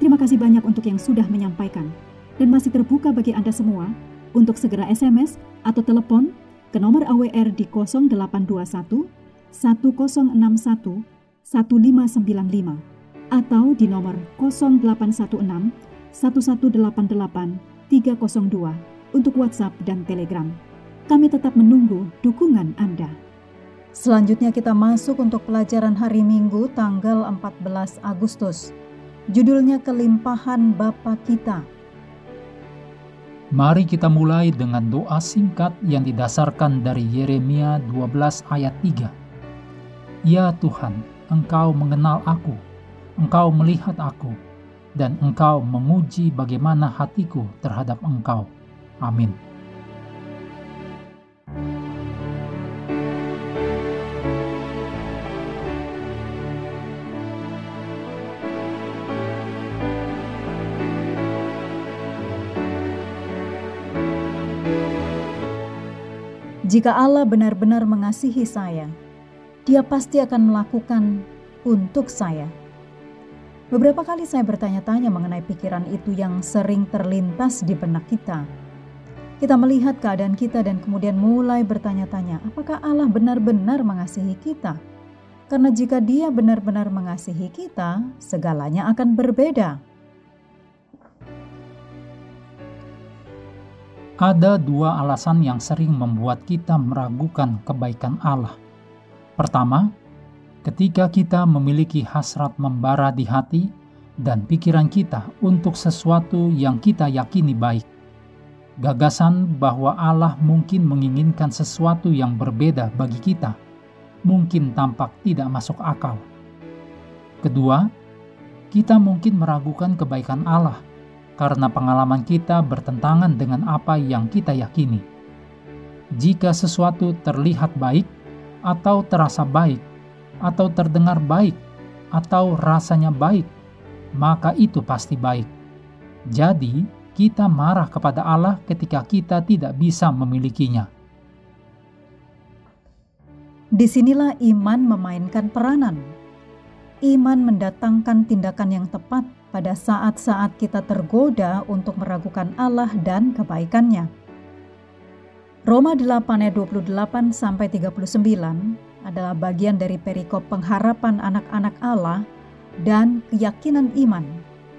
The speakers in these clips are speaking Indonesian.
Terima kasih banyak untuk yang sudah menyampaikan dan masih terbuka bagi Anda semua untuk segera SMS atau telepon ke nomor AWR di 0821 1061 1595 atau di nomor 0816 1188 302 untuk WhatsApp dan Telegram. Kami tetap menunggu dukungan Anda. Selanjutnya kita masuk untuk pelajaran hari Minggu tanggal 14 Agustus. Judulnya Kelimpahan Bapa Kita. Mari kita mulai dengan doa singkat yang didasarkan dari Yeremia 12 ayat 3. Ya Tuhan, Engkau mengenal aku, Engkau melihat aku, dan Engkau menguji bagaimana hatiku terhadap Engkau. Amin. Jika Allah benar-benar mengasihi saya, Dia pasti akan melakukan untuk saya. Beberapa kali saya bertanya-tanya mengenai pikiran itu yang sering terlintas di benak kita. Kita melihat keadaan kita dan kemudian mulai bertanya-tanya, apakah Allah benar-benar mengasihi kita? Karena jika Dia benar-benar mengasihi kita, segalanya akan berbeda. Ada dua alasan yang sering membuat kita meragukan kebaikan Allah. Pertama, ketika kita memiliki hasrat membara di hati dan pikiran kita untuk sesuatu yang kita yakini baik. Gagasan bahwa Allah mungkin menginginkan sesuatu yang berbeda bagi kita mungkin tampak tidak masuk akal. Kedua, kita mungkin meragukan kebaikan Allah karena pengalaman kita bertentangan dengan apa yang kita yakini. Jika sesuatu terlihat baik, atau terasa baik, atau terdengar baik, atau rasanya baik, maka itu pasti baik. Jadi, kita marah kepada Allah ketika kita tidak bisa memilikinya. Di sinilah iman memainkan peranan. Iman mendatangkan tindakan yang tepat pada saat-saat kita tergoda untuk meragukan Allah dan kebaikannya. Roma 8 ayat 28 sampai 39 adalah bagian dari perikop pengharapan anak-anak Allah dan keyakinan iman.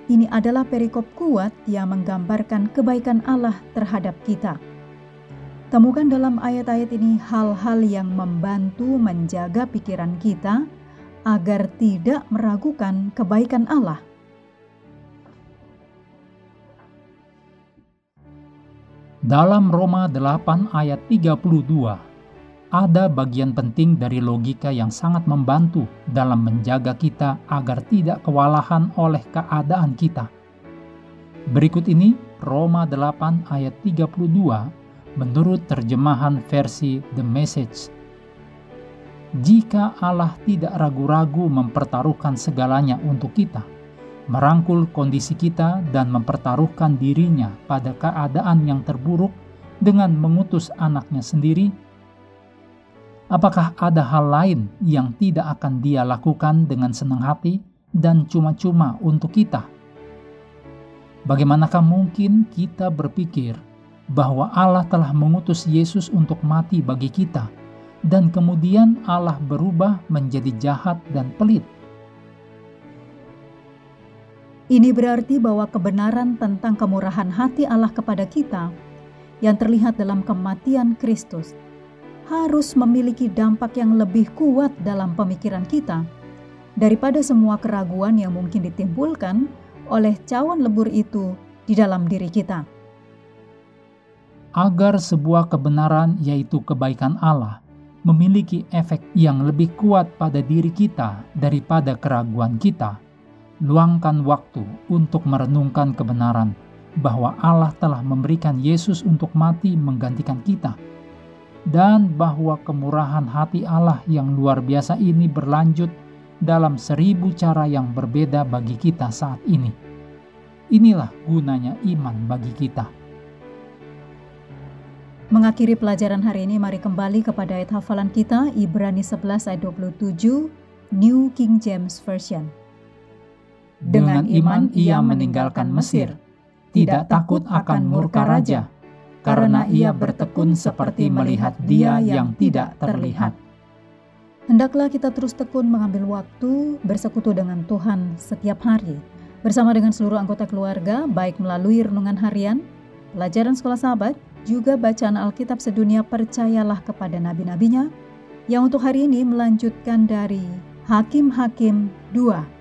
Ini adalah perikop kuat yang menggambarkan kebaikan Allah terhadap kita. Temukan dalam ayat-ayat ini hal-hal yang membantu menjaga pikiran kita agar tidak meragukan kebaikan Allah. Dalam Roma 8 ayat 32, ada bagian penting dari logika yang sangat membantu dalam menjaga kita agar tidak kewalahan oleh keadaan kita. Berikut ini Roma 8 ayat 32 menurut terjemahan versi The Message. Jika Allah tidak ragu-ragu mempertaruhkan segalanya untuk kita, merangkul kondisi kita dan mempertaruhkan dirinya pada keadaan yang terburuk dengan mengutus anaknya sendiri? Apakah ada hal lain yang tidak akan dia lakukan dengan senang hati dan cuma-cuma untuk kita? Bagaimanakah mungkin kita berpikir bahwa Allah telah mengutus Yesus untuk mati bagi kita, dan kemudian Allah berubah menjadi jahat dan pelit? Ini berarti bahwa kebenaran tentang kemurahan hati Allah kepada kita yang terlihat dalam kematian Kristus harus memiliki dampak yang lebih kuat dalam pemikiran kita daripada semua keraguan yang mungkin ditimbulkan oleh cawan lebur itu di dalam diri kita. Agar sebuah kebenaran, yaitu kebaikan Allah, memiliki efek yang lebih kuat pada diri kita daripada keraguan kita luangkan waktu untuk merenungkan kebenaran bahwa Allah telah memberikan Yesus untuk mati menggantikan kita, dan bahwa kemurahan hati Allah yang luar biasa ini berlanjut dalam seribu cara yang berbeda bagi kita saat ini. Inilah gunanya iman bagi kita. Mengakhiri pelajaran hari ini, mari kembali kepada ayat hafalan kita, Ibrani 11 ayat 27, New King James Version. Dengan iman ia meninggalkan Mesir, tidak takut akan murka raja, karena ia bertekun seperti melihat dia yang tidak terlihat. Hendaklah kita terus tekun mengambil waktu bersekutu dengan Tuhan setiap hari, bersama dengan seluruh anggota keluarga, baik melalui renungan harian, pelajaran sekolah sahabat, juga bacaan Alkitab sedunia percayalah kepada nabi-nabinya, yang untuk hari ini melanjutkan dari Hakim-Hakim 2.